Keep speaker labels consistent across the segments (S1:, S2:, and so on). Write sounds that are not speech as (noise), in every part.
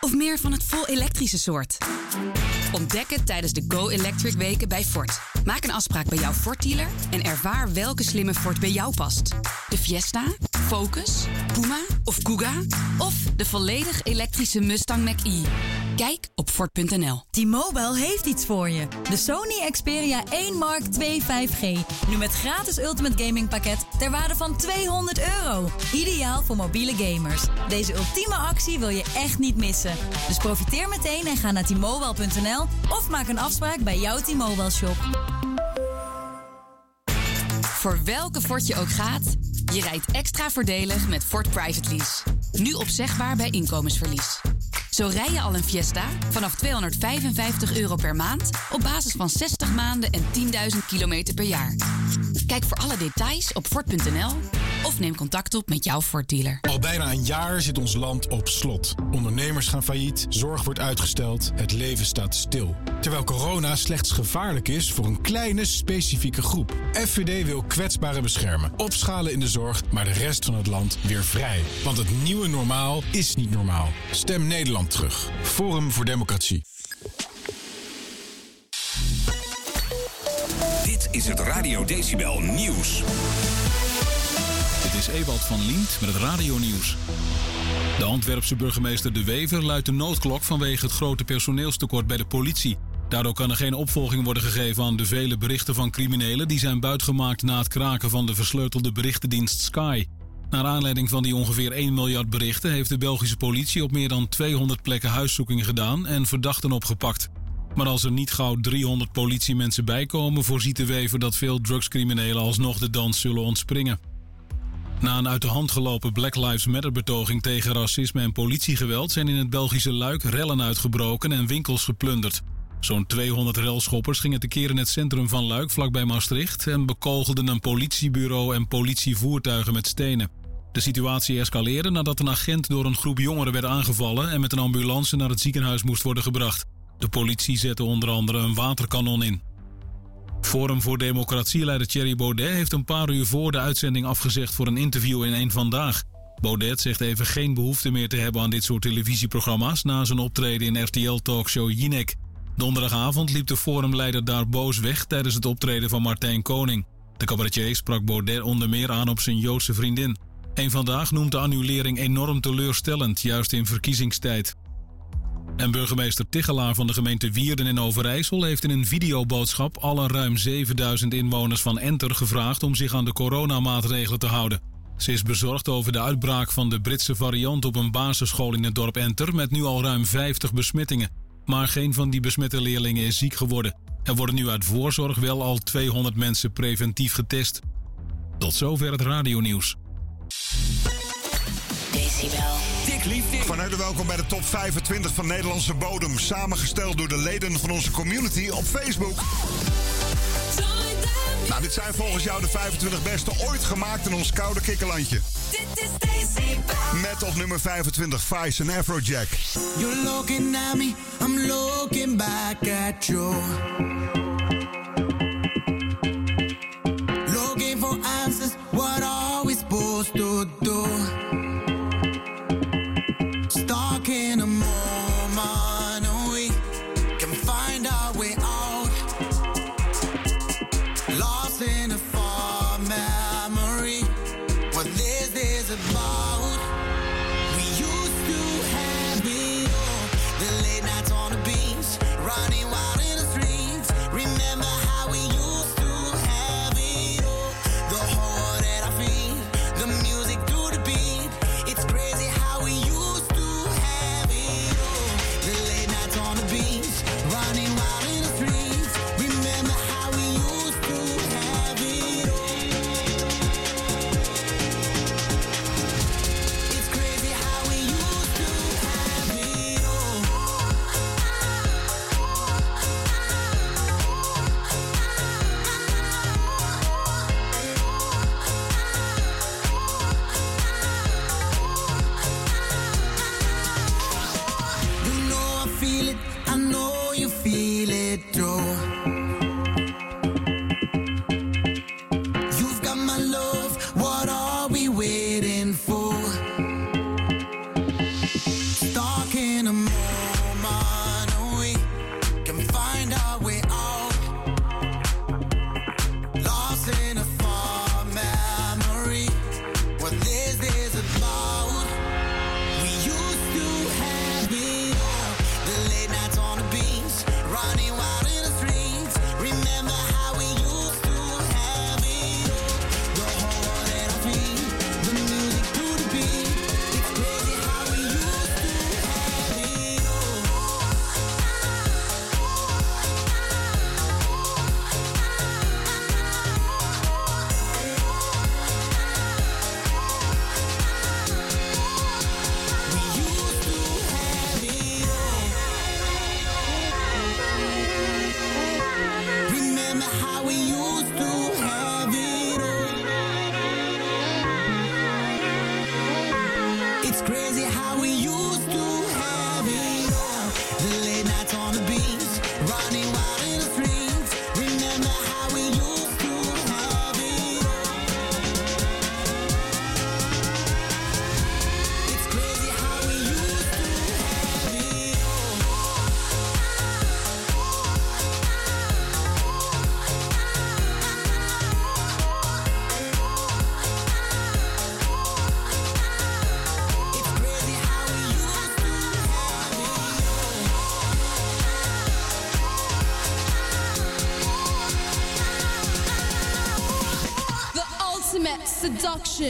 S1: Of meer van het vol elektrische soort? Ontdek het tijdens de Go Electric weken bij Ford. Maak een afspraak bij jouw Ford-dealer en ervaar welke slimme Ford bij jou past. De Fiesta, Focus, Puma of Kuga? Of de volledig elektrische Mustang Mach-E? Kijk op Ford.nl.
S2: T-Mobile heeft iets voor je. De Sony Xperia 1 Mark II 5G. Nu met gratis Ultimate Gaming pakket ter waarde van 200 euro. Ideaal voor mobiele gamers. Deze ultieme actie wil je echt niet missen. Dus profiteer meteen en ga naar T-Mobile.nl of maak een afspraak bij jouw T-Mobile shop.
S1: Voor welke Ford je ook gaat, je rijdt extra voordelig met Ford Private Lease. Nu opzegbaar bij inkomensverlies. Zo rij je al een Fiesta vanaf 255 euro per maand op basis van 60 maanden en 10.000 kilometer per jaar. Kijk voor alle details op Ford.nl of neem contact op met jouw Ford dealer.
S3: Al bijna een jaar zit ons land op slot. Ondernemers gaan failliet, zorg wordt uitgesteld, het leven staat stil. Terwijl corona slechts gevaarlijk is voor een kleine specifieke groep. FVD wil kwetsbaren beschermen, opschalen in de zorg, maar de rest van het land weer vrij. Want het nieuwe normaal is niet normaal. Stem Nederland terug. Forum voor Democratie.
S4: Dit is het Radio Decibel Nieuws.
S5: Ewald van Liemt met het radionieuws. De Antwerpse burgemeester De Wever luidt de noodklok vanwege het grote personeelstekort bij de politie. Daardoor kan er geen opvolging worden gegeven aan de vele berichten van criminelen die zijn buitgemaakt na het kraken van de versleutelde berichtendienst Sky. Naar aanleiding van die ongeveer 1 miljard berichten heeft de Belgische politie op meer dan 200 plekken huiszoekingen gedaan en verdachten opgepakt. Maar als er niet gauw 300 politiemensen bijkomen, voorziet de Wever dat veel drugscriminelen alsnog de dans zullen ontspringen. Na een uit de hand gelopen Black Lives Matter betoging tegen racisme en politiegeweld zijn in het Belgische Luik rellen uitgebroken en winkels geplunderd. Zo'n 200 relschoppers gingen tekeer in het centrum van Luik vlakbij Maastricht en bekogelden een politiebureau en politievoertuigen met stenen. De situatie escaleerde nadat een agent door een groep jongeren werd aangevallen en met een ambulance naar het ziekenhuis moest worden gebracht. De politie zette onder andere een waterkanon in. Forum voor Democratie-leider Thierry Baudet heeft een paar uur voor de uitzending afgezegd voor een interview in één Vandaag. Baudet zegt even geen behoefte meer te hebben aan dit soort televisieprogramma's na zijn optreden in RTL-talkshow Jinek. Donderdagavond liep de forumleider daar boos weg tijdens het optreden van Martijn Koning. De cabaretier sprak Baudet onder meer aan op zijn Joodse vriendin. Een Vandaag noemt de annulering enorm teleurstellend, juist in verkiezingstijd. En burgemeester Tichelaar van de gemeente Wierden in Overijssel heeft in een videoboodschap alle ruim 7000 inwoners van Enter gevraagd om zich aan de coronamaatregelen te houden. Ze is bezorgd over de uitbraak van de Britse variant op een basisschool in het dorp Enter met nu al ruim 50 besmettingen. Maar geen van die besmette leerlingen is ziek geworden. Er worden nu uit voorzorg wel al 200 mensen preventief getest. Tot zover het radionieuws.
S4: Decibel.
S6: Van harte welkom bij de top 25 van Nederlandse bodem. Samengesteld door de leden van onze community op Facebook. Nou, dit zijn volgens jou de 25 beste ooit gemaakt in ons koude kikkerlandje.
S7: Dit is Decibel.
S6: Met op nummer 25 Vice en Afrojack.
S7: You're looking at me, I'm looking back at you. Looking for answers, what are we supposed to do?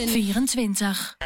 S2: 24.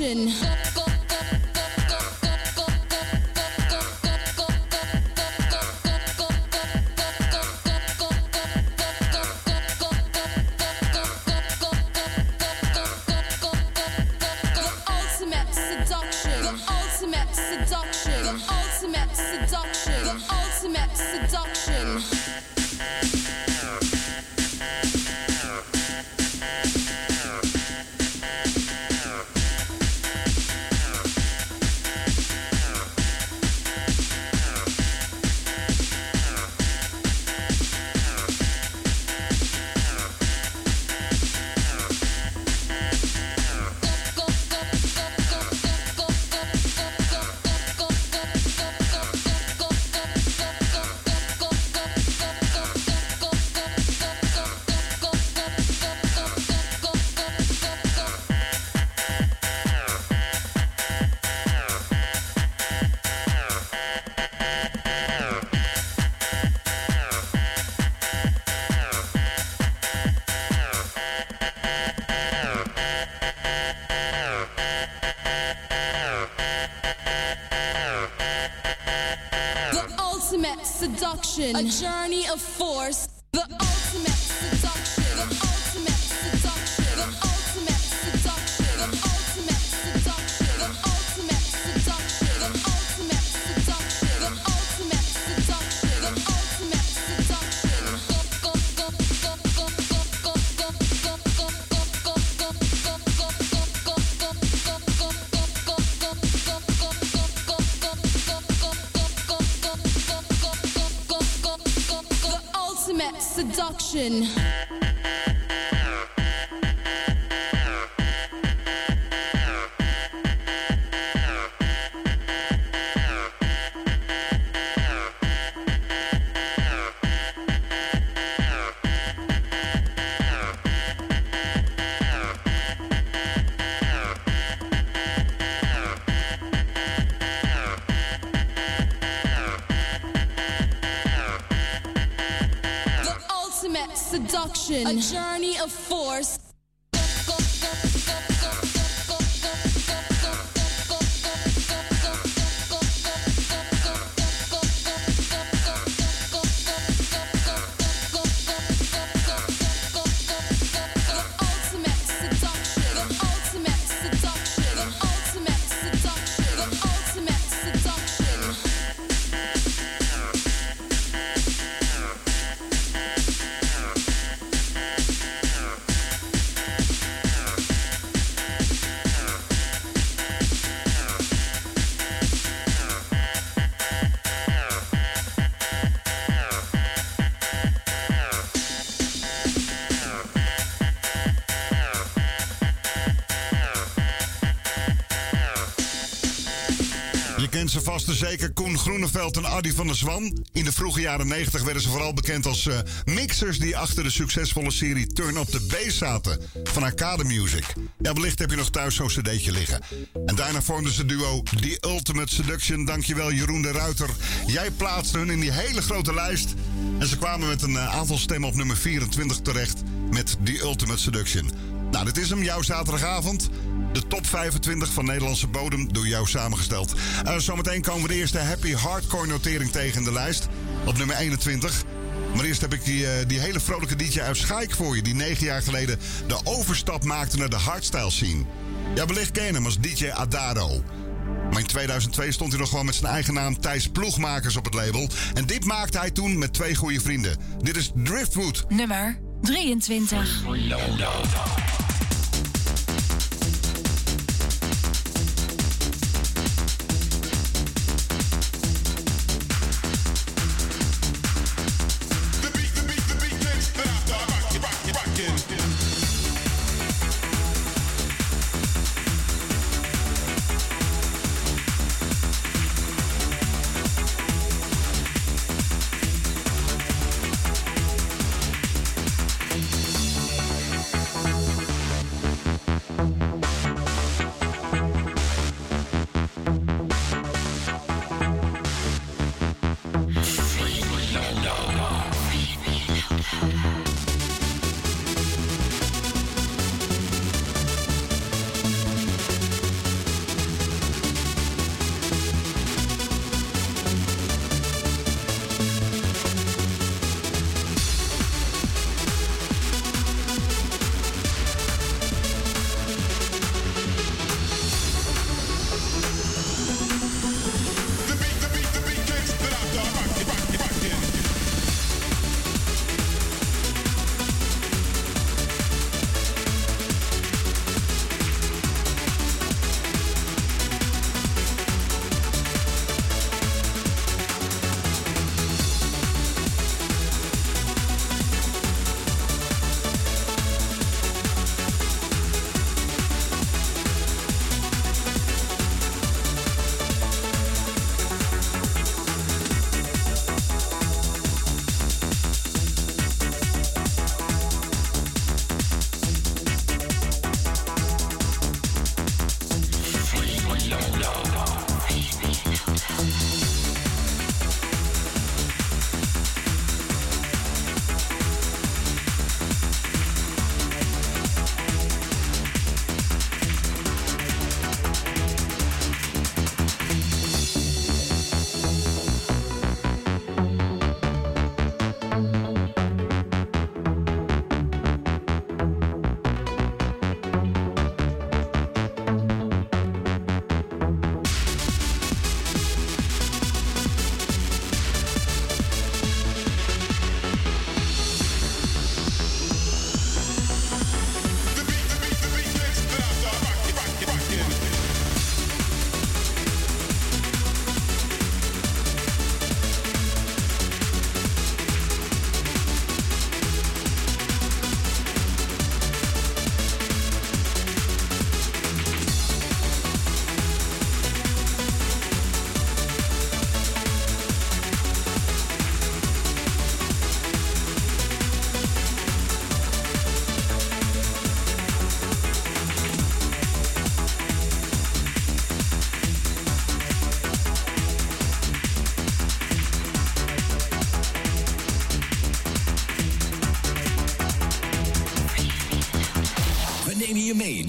S2: A a
S6: zeker Koen Groeneveld en Adi van der Zwan. In de vroege jaren 90 werden ze vooral bekend als uh, mixers die achter de succesvolle serie Turn Up the Bass zaten van Arcade Music. Ja, wellicht heb je nog thuis zo'n cd'tje liggen. En daarna vormden ze duo The Ultimate Seduction. Dankjewel Jeroen de Ruiter. Jij plaatste hun in die hele grote lijst. En ze kwamen met een uh, aantal stemmen op nummer 24 terecht met The Ultimate Seduction. Nou, dit is hem, jouw zaterdagavond. De top 25 van Nederlandse bodem door jou samengesteld. Uh, zometeen komen we de eerste happy hardcore notering tegen in de lijst. Op nummer 21. Maar eerst heb ik die, eh, die hele vrolijke DJ uit Schaik voor je... die negen jaar geleden de overstap maakte naar de hardstyle scene. Ja, wellicht ken je hem als DJ Adaro. Maar in 2002 stond hij nog gewoon met zijn eigen naam Thijs Ploegmakers op het label. En dit maakte hij toen met twee goede vrienden. Dit is Driftwood.
S8: Nummer 23.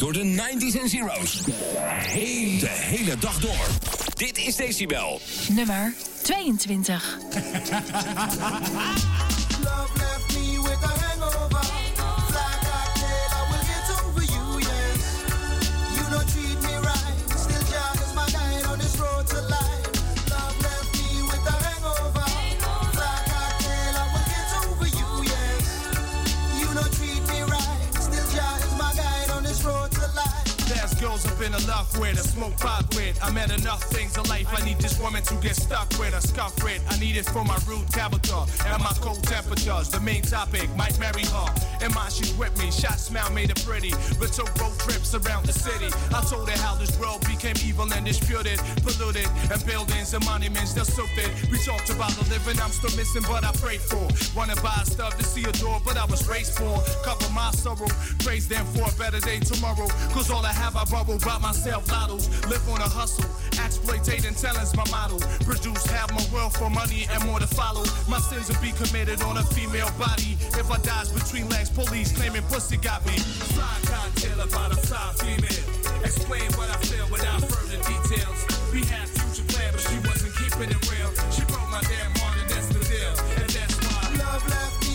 S4: Door de 90s en zeros. Heel de hele dag door. Dit is Decibel.
S8: Nummer 22. (laughs)
S9: with, I
S10: smoke pot with. I met enough things in life. I need this woman to get stuck with, a scuff with. I need it for my rude character and my cold temperatures. The main topic, might marry her. And mine, she's with me. Shot smile made it pretty. But took road trips around the city. I told her how this world became evil and disputed, polluted, and buildings and monuments they're stupid. We talked about the living I'm still missing, but I prayed for. Wanna buy stuff to see a door, but I was raised for. Cover my sorrow, praise them for a better day tomorrow. Cause all I have, I borrow by myself. Lottos, live on a hustle. Exploitating talent's my model. Produce half my wealth for money and more to follow. My sins will be committed on a female body. If I dies between legs, police claiming pussy got me. Fly cocktail about a fly female. Explain what I feel without further details. We had future plan, but she wasn't keeping it real. She broke my damn heart and that's the deal. And that's why.
S9: Love left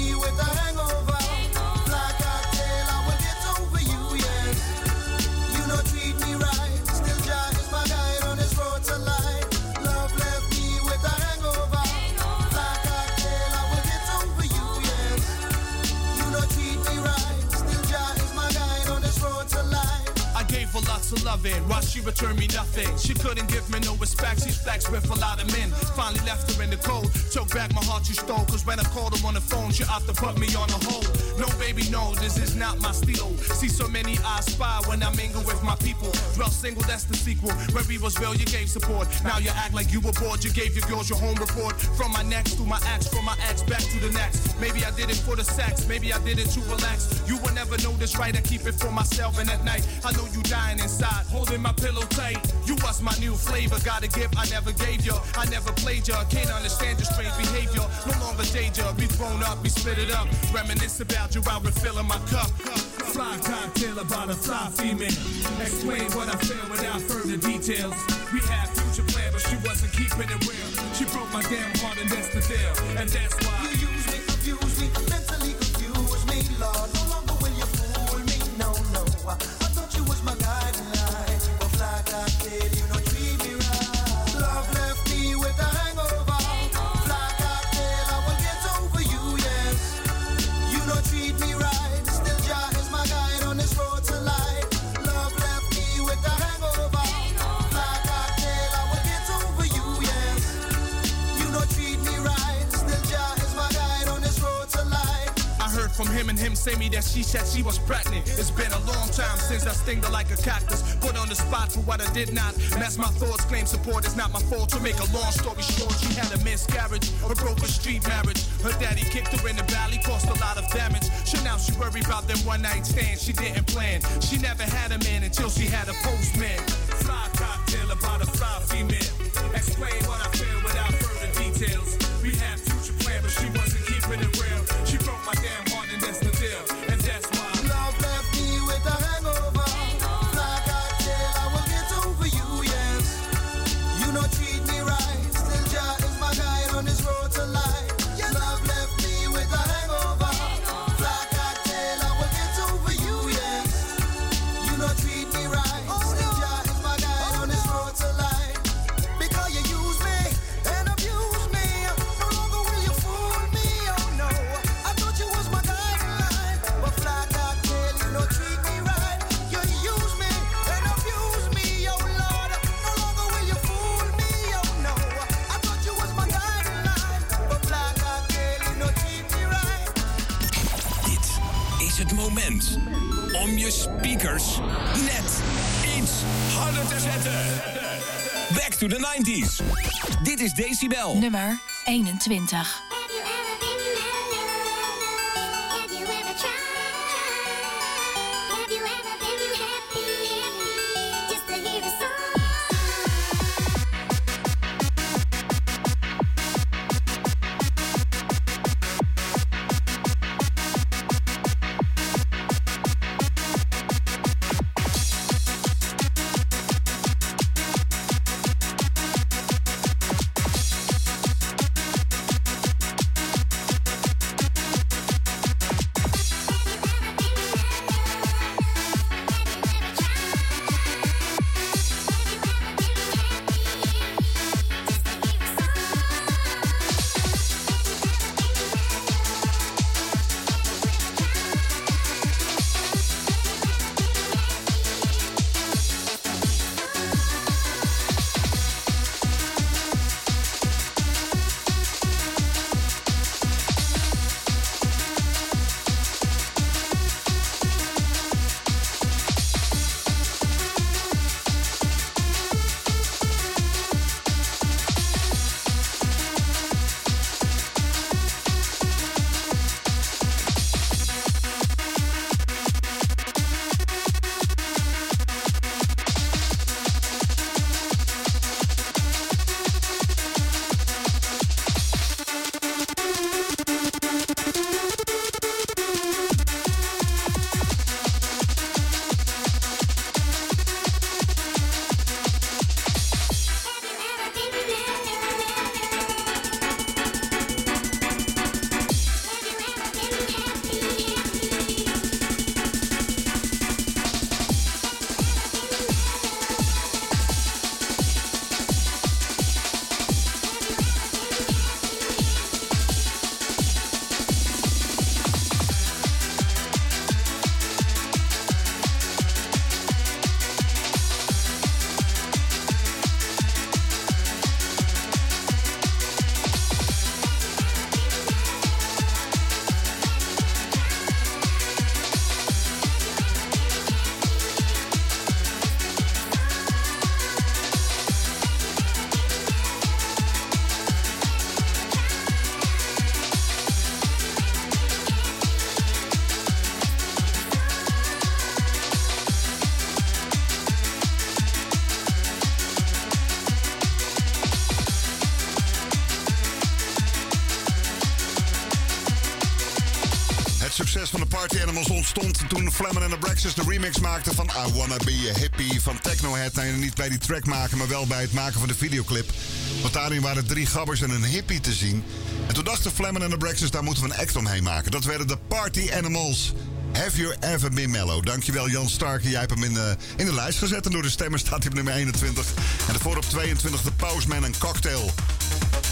S10: loving while she returned me nothing. She couldn't give me no respect. She's flexed with a lot of men. Finally left her in the cold. Took back my heart she stole. Cause when I called her on the phone, she opted to put me on a hold. No, baby, no, this is not my steel. See so many I spy when I mingle with my people. Dwell single, that's the sequel. Where we was real, you gave support. Now you act like you were bored. You gave your girls your home report. From my next to my ex, from my ex back to the next. Maybe I did it for the sex. Maybe I did it to relax. You will never know this right. I keep it for myself. And at night, I know you dying inside, holding my pillow tight. You was my new flavor. Got a gift I never gave you. I never played you. Can't understand your strange behavior. No longer danger. We thrown up, we split it up. Reminisce about you while refilling my cup. Fly cocktail about a fly female. Explain what I feel without further details. We had future plans, but she wasn't keeping it real. She broke my damn heart, and that's the deal. And that's why say me that she said she was pregnant. It's been a long time since I stinged her like a cactus. Put on the spot for what I did not. Mess my thoughts, claim support is not my fault. To make a long story short, she had a miscarriage, a broken street marriage. Her daddy kicked her in the valley, caused a lot of damage. So now she worry about them one night stands she didn't plan. She never had a man until she had a postman. Fly cocktail about a fly female. Explain
S11: Nummer 21.
S6: Succes van de Party Animals ontstond toen Flemmen en de Braxis de remix maakten van I Wanna Be a Hippie van Technohead. Nee, niet bij die track maken, maar wel bij het maken van de videoclip. Want daarin waren drie gabbers en een hippie te zien. En toen dachten Flemmen en de Braxis, daar moeten we een act omheen maken. Dat werden de Party Animals. Have You Ever Been Mellow? Dankjewel Jan Starke. Jij hebt hem in de, in de lijst gezet. En door de stemmen staat hij op nummer 21. En daarvoor op 22 de Postman en Cocktail.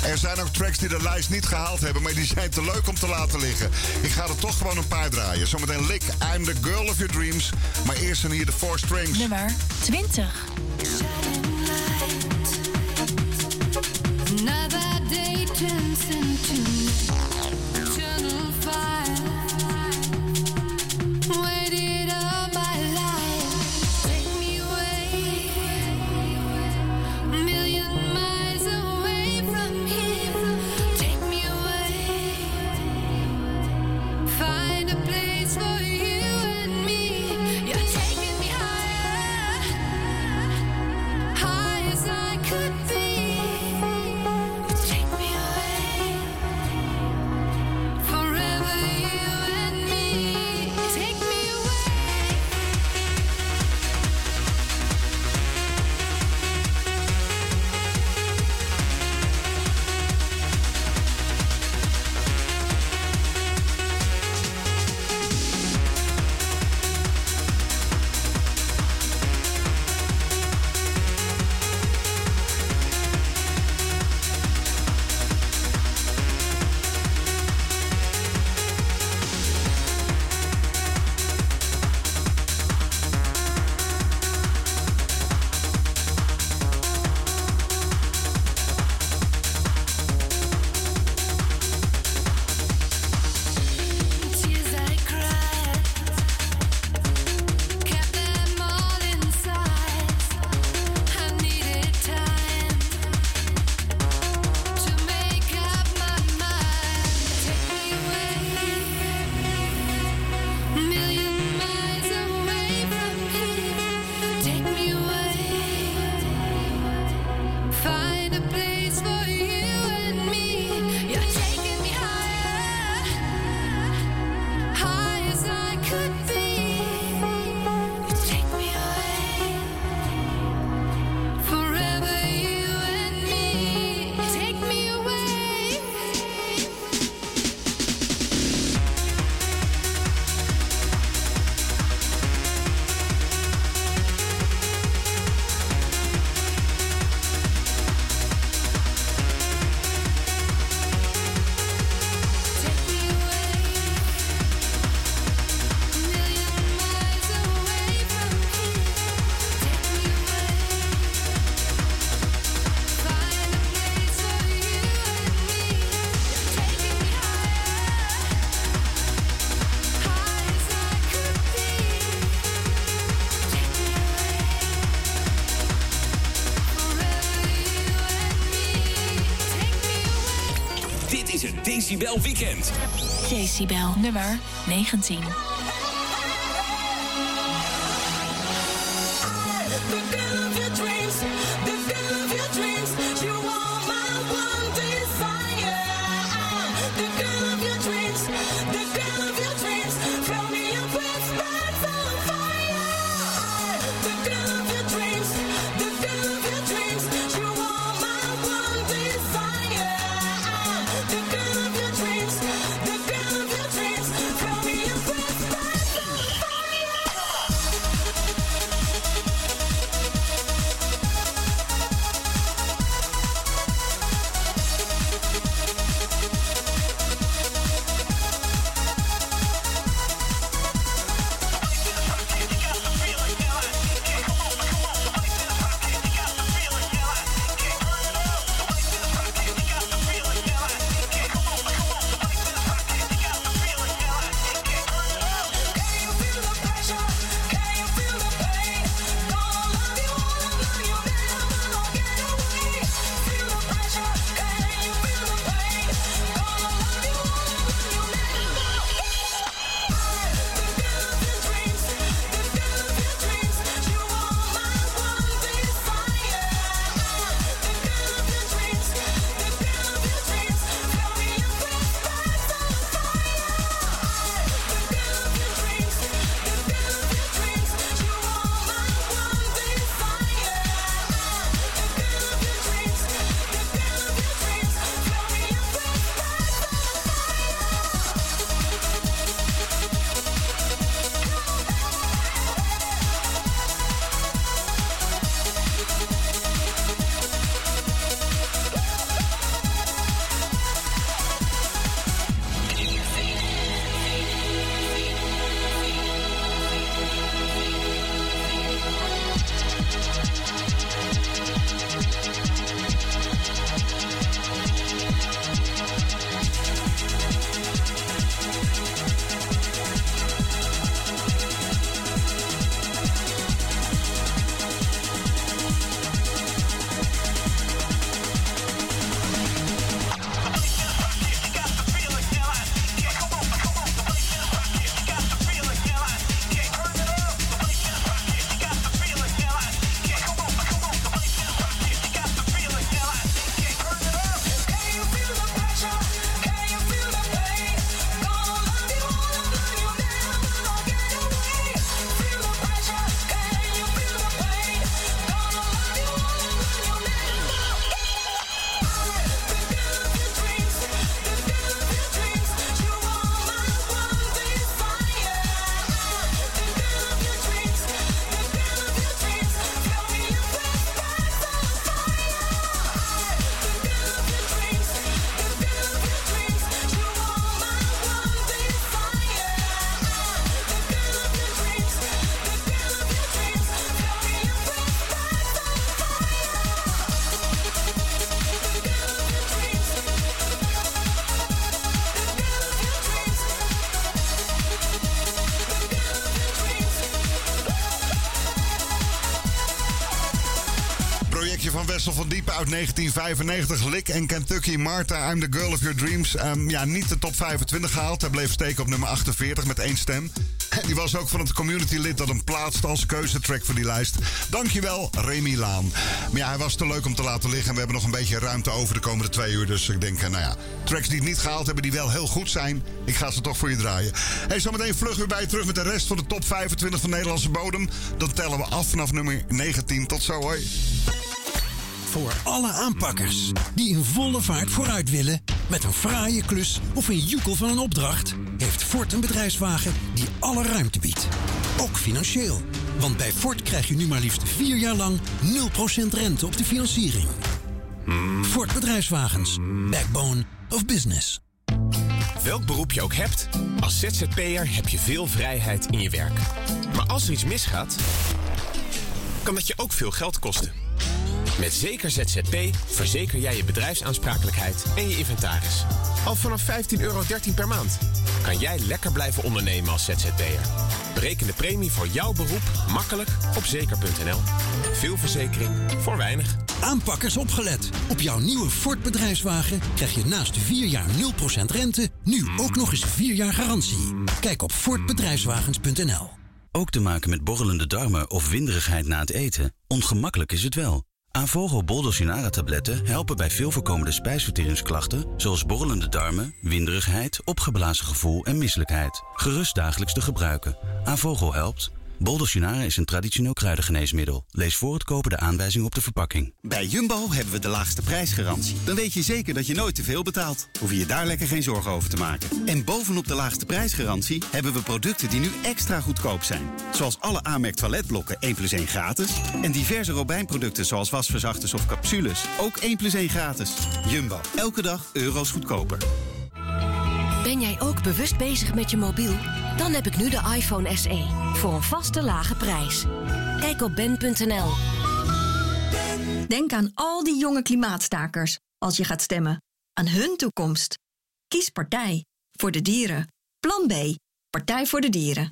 S6: Er zijn ook tracks die de lijst niet gehaald hebben, maar die zijn te leuk om te laten liggen. Ik ga er toch gewoon een paar draaien. Zometeen Lick, I'm the girl of your dreams. Maar eerst zijn hier de Four Strings.
S11: Nummer 20.
S12: Another day turns into
S4: Decibel Weekend.
S11: Decibel nummer 19.
S6: Uit 1995. Lick en Kentucky. Martha, I'm the girl of your dreams. Ehm, ja, niet de top 25 gehaald. Hij bleef steken op nummer 48 met één stem. En die was ook van het community lid dat hem plaatst als keuzetrack voor die lijst. Dankjewel, Remy Laan. Maar ja, hij was te leuk om te laten liggen. En we hebben nog een beetje ruimte over de komende twee uur. Dus ik denk, eh, nou ja, tracks die het niet gehaald hebben, die wel heel goed zijn. Ik ga ze toch voor je draaien. Hey, zometeen vlug weer bij terug met de rest van de top 25 van Nederlandse bodem. Dan tellen we af vanaf nummer 19. Tot zo, hoi.
S13: Voor alle aanpakkers die in volle vaart vooruit willen met een fraaie klus of een joekel van een opdracht, heeft Ford een bedrijfswagen die alle ruimte biedt. Ook financieel. Want bij Ford krijg je nu maar liefst 4 jaar lang 0% rente op de financiering. Ford Bedrijfswagens. Backbone of business.
S14: Welk beroep je ook hebt, als ZZP'er heb je veel vrijheid in je werk. Maar als er iets misgaat, kan dat je ook veel geld kosten. Met Zeker ZZP verzeker jij je bedrijfsaansprakelijkheid en je inventaris. Al vanaf 15,13 euro per maand kan jij lekker blijven ondernemen als ZZP'er. Bereken de premie voor jouw beroep makkelijk op zeker.nl. Veel verzekering voor weinig.
S13: Aanpakkers opgelet. Op jouw nieuwe Ford bedrijfswagen krijg je naast 4 jaar 0% rente nu ook nog eens 4 jaar garantie. Kijk op fordbedrijfswagens.nl.
S15: Ook te maken met borrelende darmen of winderigheid na het eten? Ongemakkelijk is het wel. Avogel Boldosinara tabletten helpen bij veel voorkomende spijsverteringsklachten... zoals borrelende darmen, winderigheid, opgeblazen gevoel en misselijkheid. Gerust dagelijks te gebruiken. Avogel helpt. Boldosinara is een traditioneel kruidengeneesmiddel. Lees voor het kopen de aanwijzing op de verpakking.
S16: Bij Jumbo hebben we de laagste prijsgarantie. Dan weet je zeker dat je nooit te veel betaalt. Hoef je je daar lekker geen zorgen over te maken. En bovenop de laagste prijsgarantie hebben we producten die nu extra goedkoop zijn. Zoals alle Amerk toiletblokken 1 plus 1 gratis. En diverse Robijn-producten zoals wasverzachters of capsules. Ook 1 plus 1 gratis. Jumbo, elke dag euro's goedkoper.
S17: Ben jij ook bewust bezig met je mobiel? Dan heb ik nu de iPhone SE. Voor een vaste lage prijs. Kijk op ben.nl.
S18: Denk aan al die jonge klimaatstakers als je gaat stemmen. Aan hun toekomst. Kies partij. Voor de dieren. Plan B. Partij voor de dieren.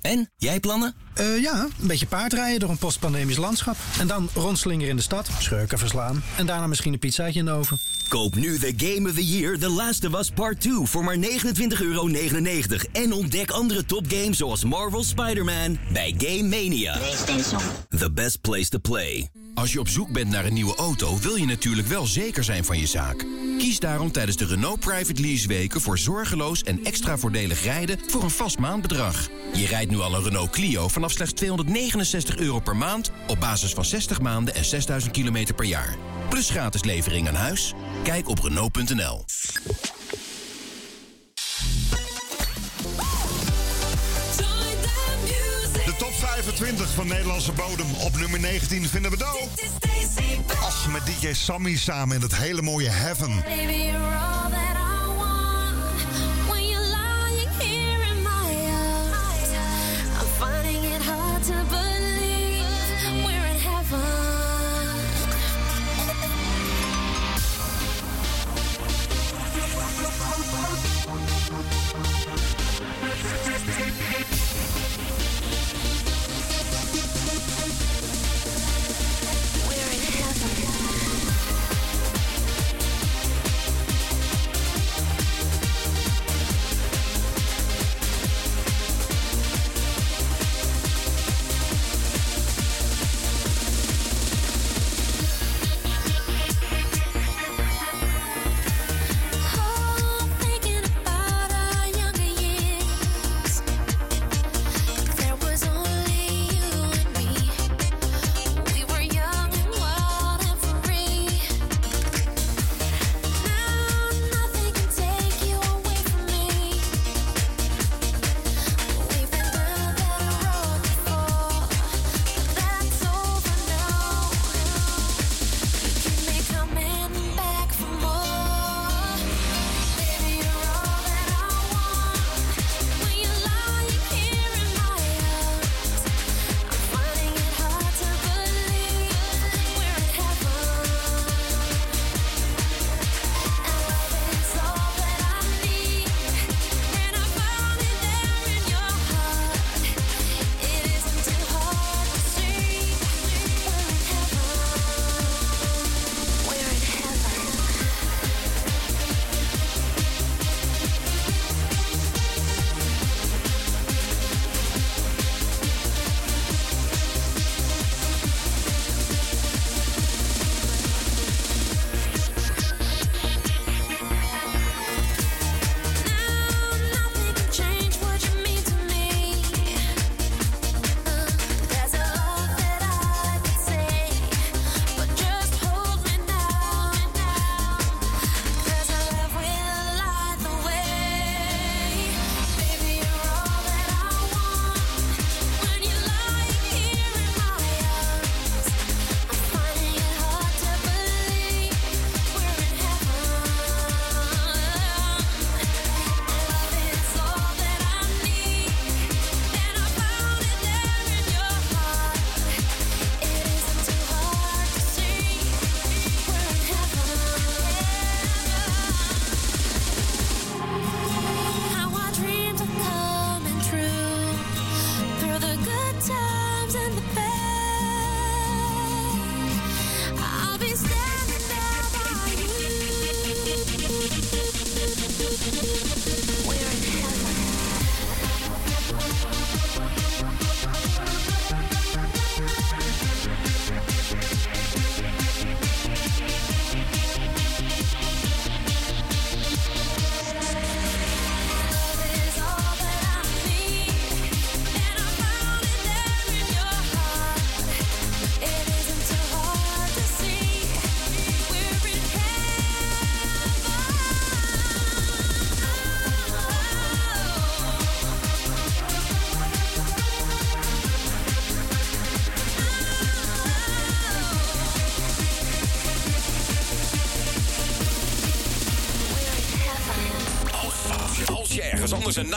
S19: En, jij plannen?
S20: Eh, ja, een beetje paardrijden door een postpandemisch landschap. En dan rondslingeren in de stad, schurken verslaan. En daarna misschien een pizzaatje in de oven.
S19: Koop nu de Game of the Year The Last of Us Part 2 voor maar 29,99 euro. En ontdek andere topgames zoals Marvel Spider-Man bij Game Mania. The best place to play.
S21: Als je op zoek bent naar een nieuwe auto, wil je natuurlijk wel zeker zijn van je zaak. Kies daarom tijdens de Renault Private Lease weken voor zorgeloos en extra voordelig rijden voor een vast maandbedrag. Je rijdt nu al een Renault Clio vanaf slechts 269 euro per maand op basis van 60 maanden en 6000 kilometer per jaar. Plus gratis levering aan huis. Kijk op Renault.nl.
S6: 25 van Nederlandse bodem. Op nummer 19 vinden we Do. Och, met DJ Sammy samen in het hele mooie Heaven.
S12: Baby,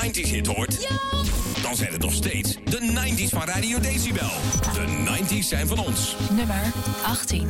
S4: 90s hit hoort, dan zijn het nog steeds de 90s van Radio Decibel. De 90s zijn van ons.
S11: Nummer 18.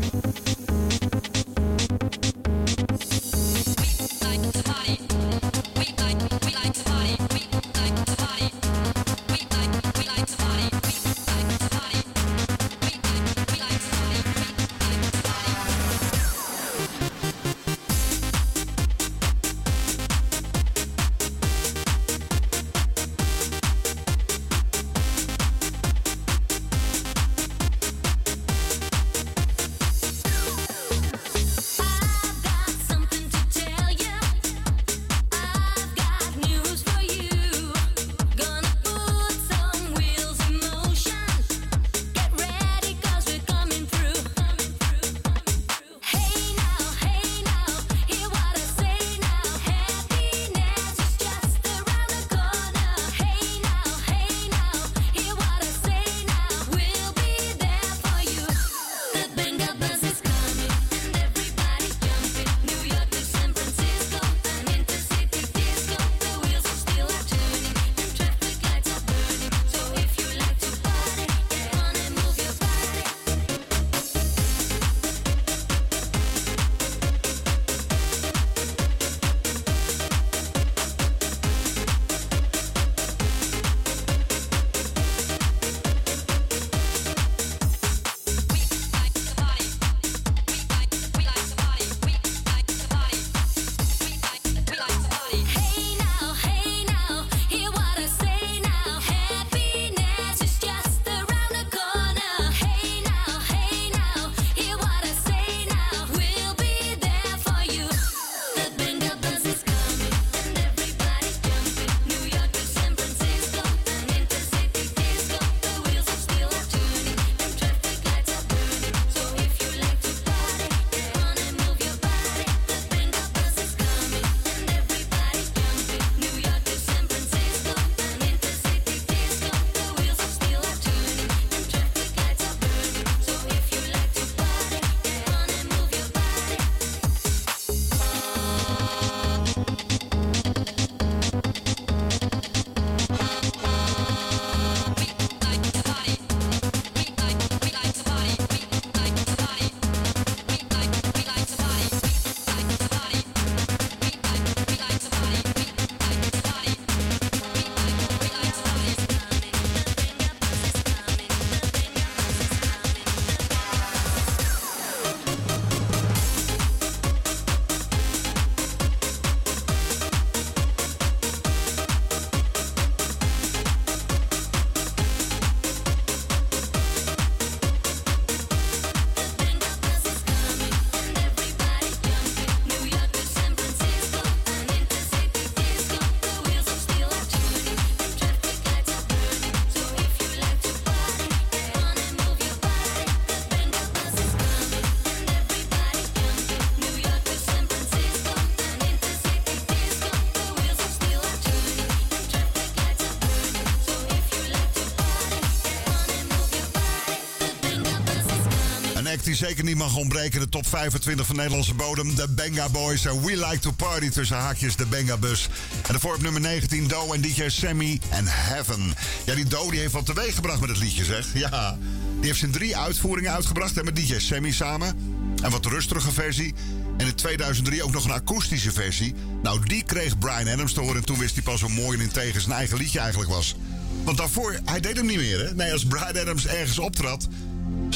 S6: Zeker niet mag ontbreken de top 25 van Nederlandse bodem. De Benga Boys en We Like to Party tussen haakjes de Benga Bus. En daarvoor op nummer 19 Do en DJ Sammy en Heaven. Ja, die Do die heeft wat teweeg gebracht met het liedje, zeg. Ja, die heeft zijn drie uitvoeringen uitgebracht hè, met DJ Sammy samen. Een wat rustige versie. En in 2003 ook nog een akoestische versie. Nou, die kreeg Brian Adams te horen. En toen wist hij pas hoe mooi en integer zijn eigen liedje eigenlijk was. Want daarvoor, hij deed hem niet meer, hè? Nee, als Brian Adams ergens optrad,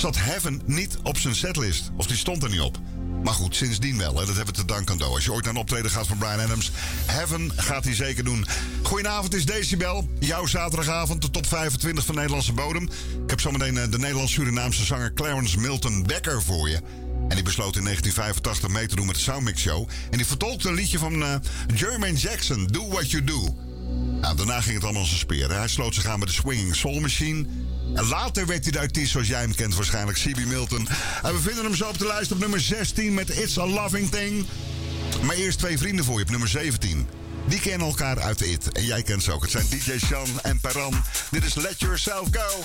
S6: zat Heaven niet op zijn setlist. Of die stond er niet op. Maar goed, sindsdien wel. Hè? Dat hebben we te danken aan Do. Als je ooit naar een optreden gaat van Brian Adams, Heaven gaat hij zeker doen. Goedenavond, is Decibel. Jouw zaterdagavond, de top 25 van Nederlandse bodem. Ik heb zometeen eh, de Nederlands-Surinaamse zanger Clarence Milton Becker voor je. En die besloot in 1985 mee te doen met de Soundmix Show. En die vertolkte een liedje van uh, Jermaine Jackson, Do What You Do. Nou, daarna ging het allemaal zijn speren. Hij sloot zich aan met de Swinging Soul Machine. Later werd hij de artiest zoals jij hem kent waarschijnlijk, C.B. Milton. En we vinden hem zo op de lijst op nummer 16 met It's a Loving Thing. Maar eerst twee vrienden voor je op nummer 17. Die kennen elkaar uit It. En jij kent ze ook. Het zijn DJ Sean en Perran. Dit is Let Yourself Go.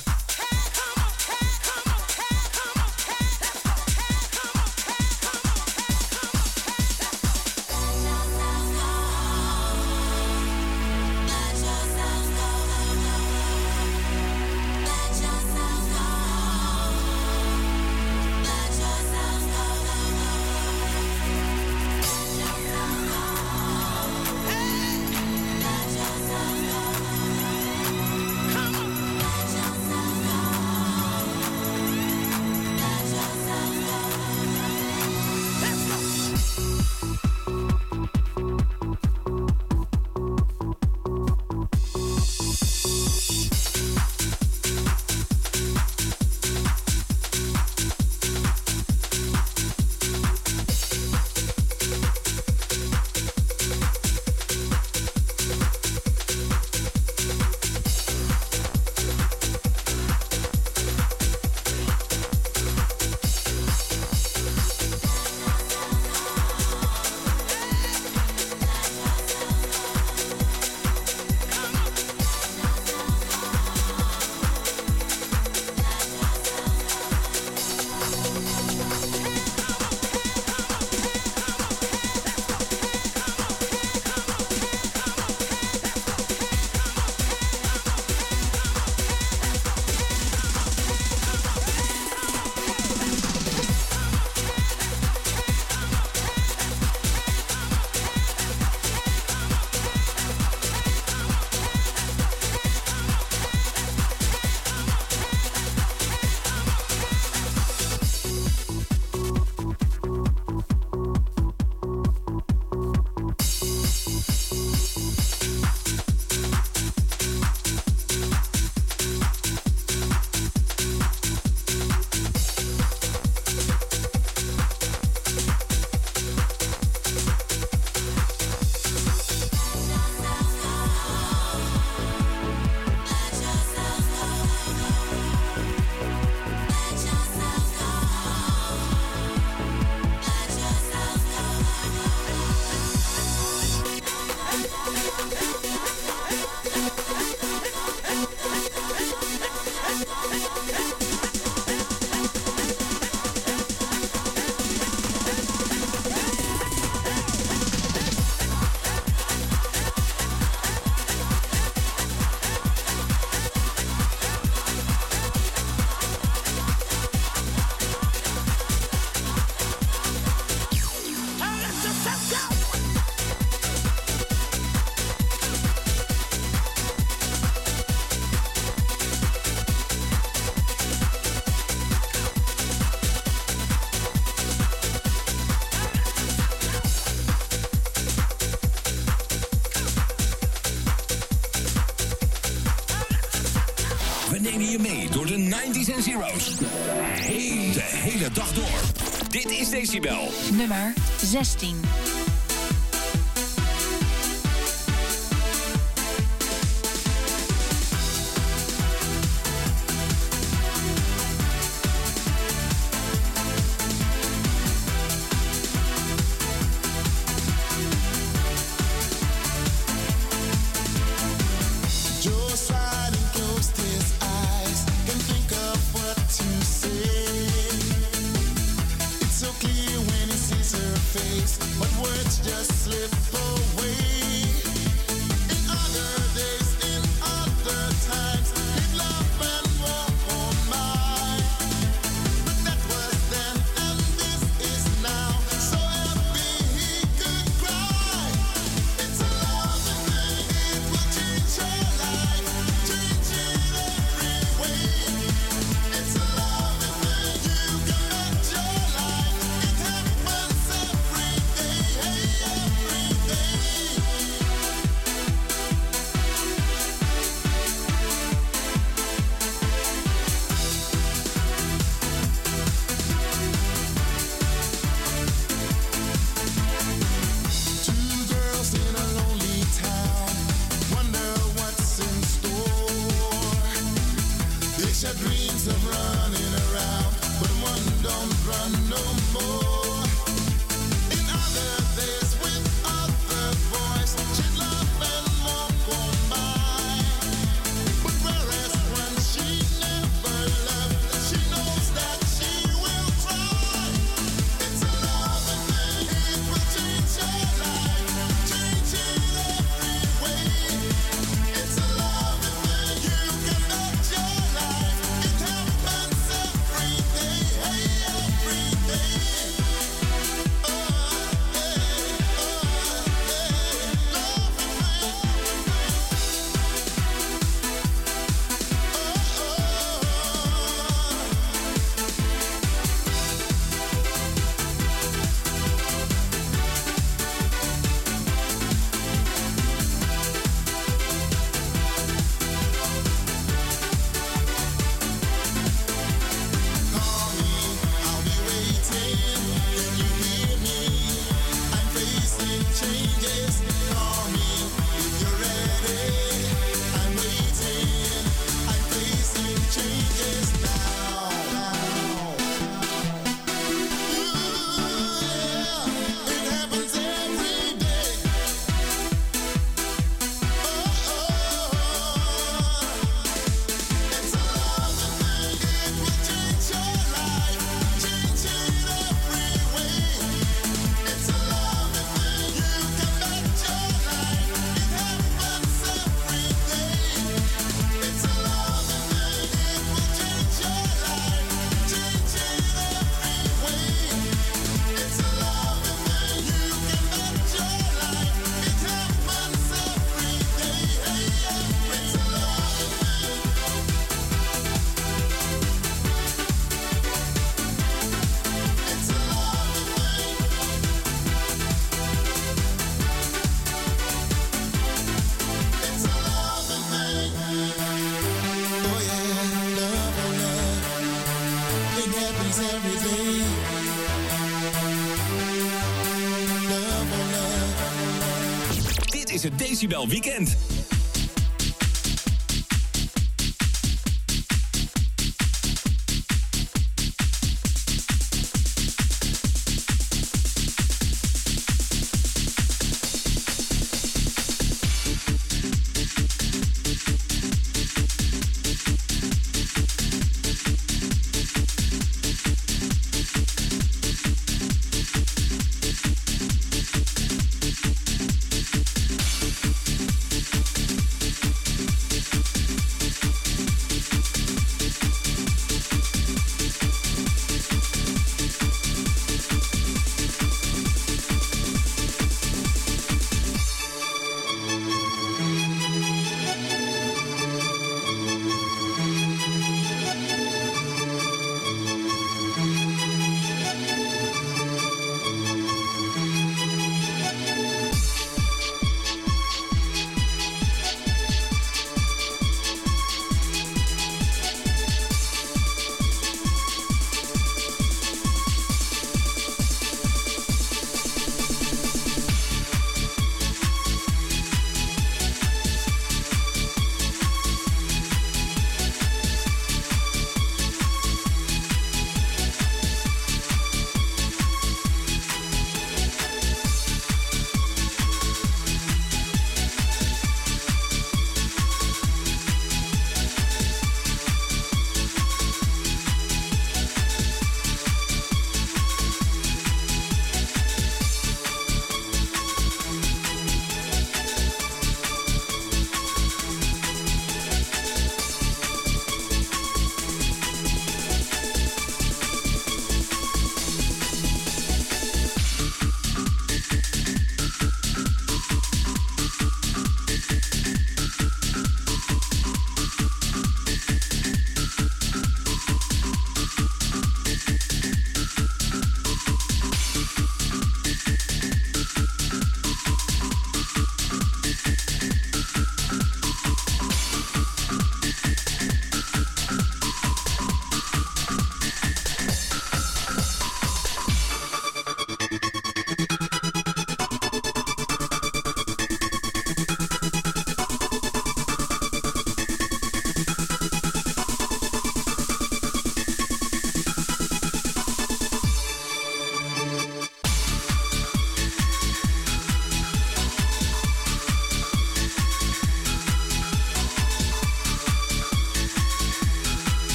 S4: en de hele dag door. Dit is Decibel.
S7: Nummer 16.
S22: is
S4: het Decibel Weekend.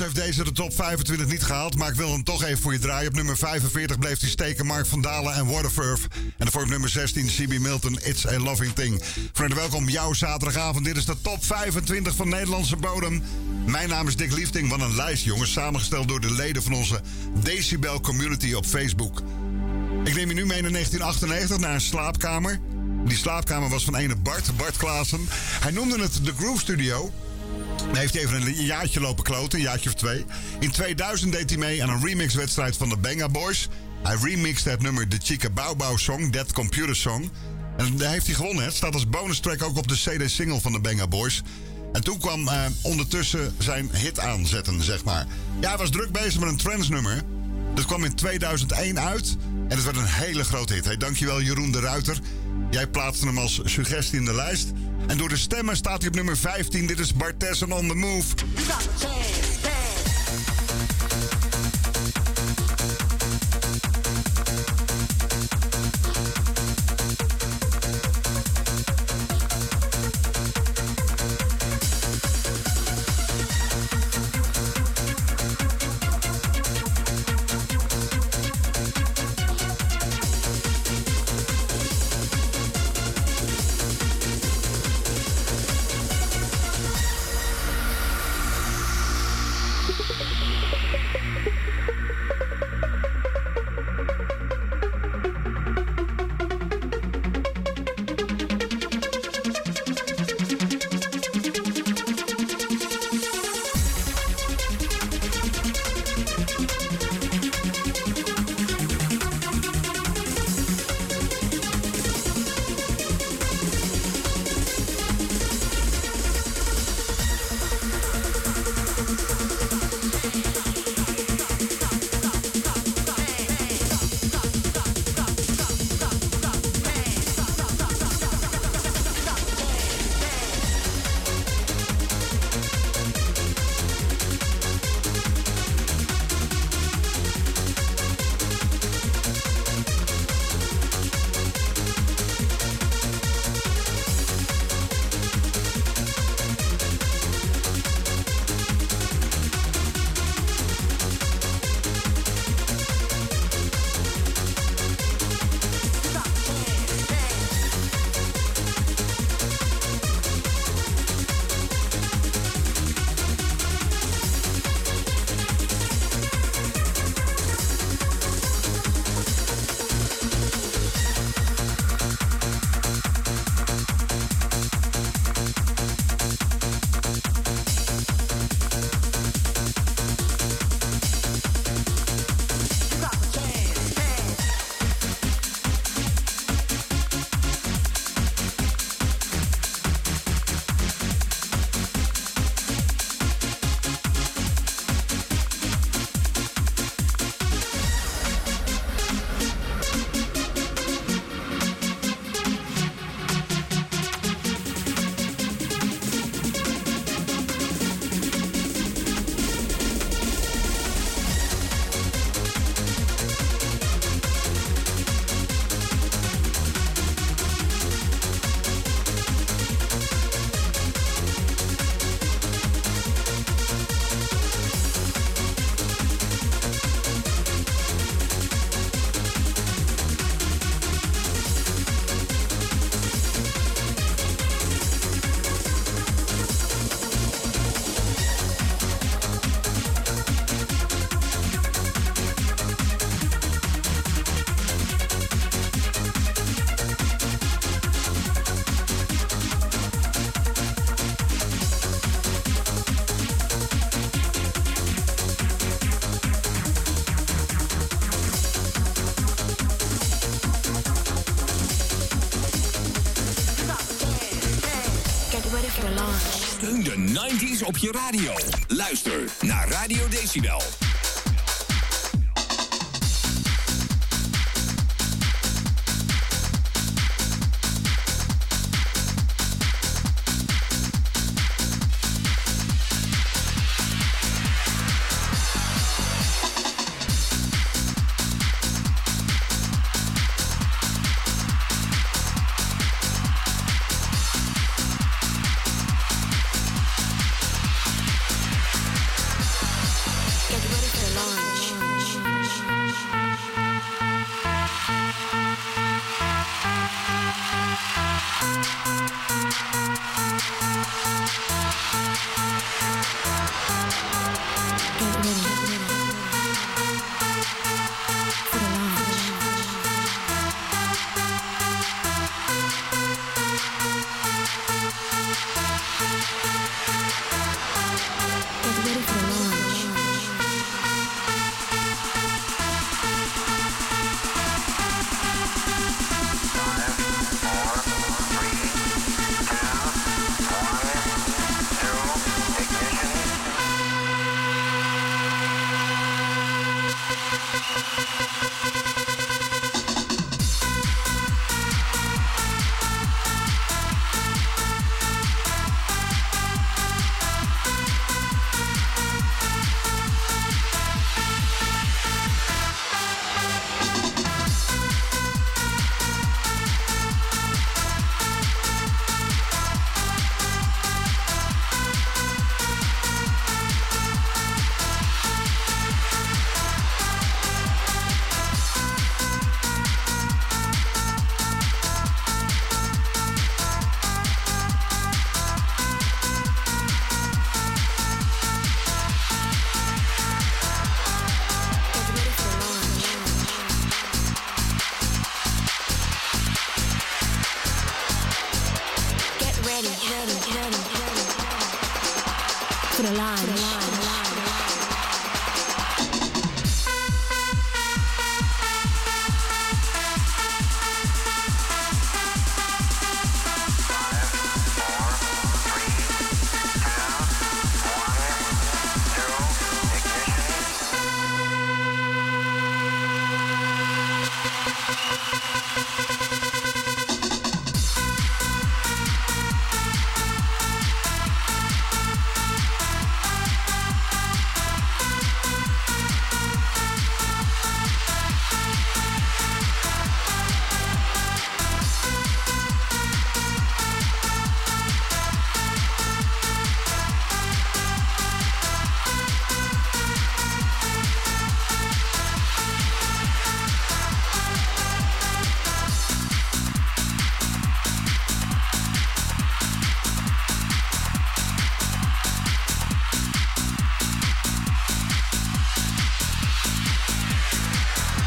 S6: Heeft deze de top 25 niet gehaald, maar ik wil hem toch even voor je draaien. Op nummer 45 bleef hij steken Mark van Dalen en Waterfurf. En daarvoor op nummer 16 CB Milton, It's a Loving Thing. Vrienden, welkom jouw zaterdagavond. Dit is de top 25 van Nederlandse bodem. Mijn naam is Dick Liefding. Wat een lijst, jongens. Samengesteld door de leden van onze Decibel Community op Facebook. Ik neem je nu mee naar 1998, naar een slaapkamer. Die slaapkamer was van ene Bart, Bart Klaassen. Hij noemde het de Groove Studio. Dan heeft hij even een jaartje lopen kloten, een jaartje of twee. In 2000 deed hij mee aan een remixwedstrijd van de Banga Boys. Hij remixte het nummer The Chica Bow Bow Song, That Computer Song. En daar heeft hij gewonnen. Het staat als bonus track ook op de CD-single van de Banga Boys. En toen kwam eh, ondertussen zijn hit aanzetten, zeg maar. Ja, hij was druk bezig met een trance-nummer. Dat kwam in 2001 uit. En het werd een hele grote hit. Hey, dankjewel Jeroen de Ruiter. Jij plaatste hem als suggestie in de lijst. En door de stemmen staat hij op nummer 15. Dit is Bartessen on the Move.
S4: 90s op je radio. Luister naar Radio Decibel.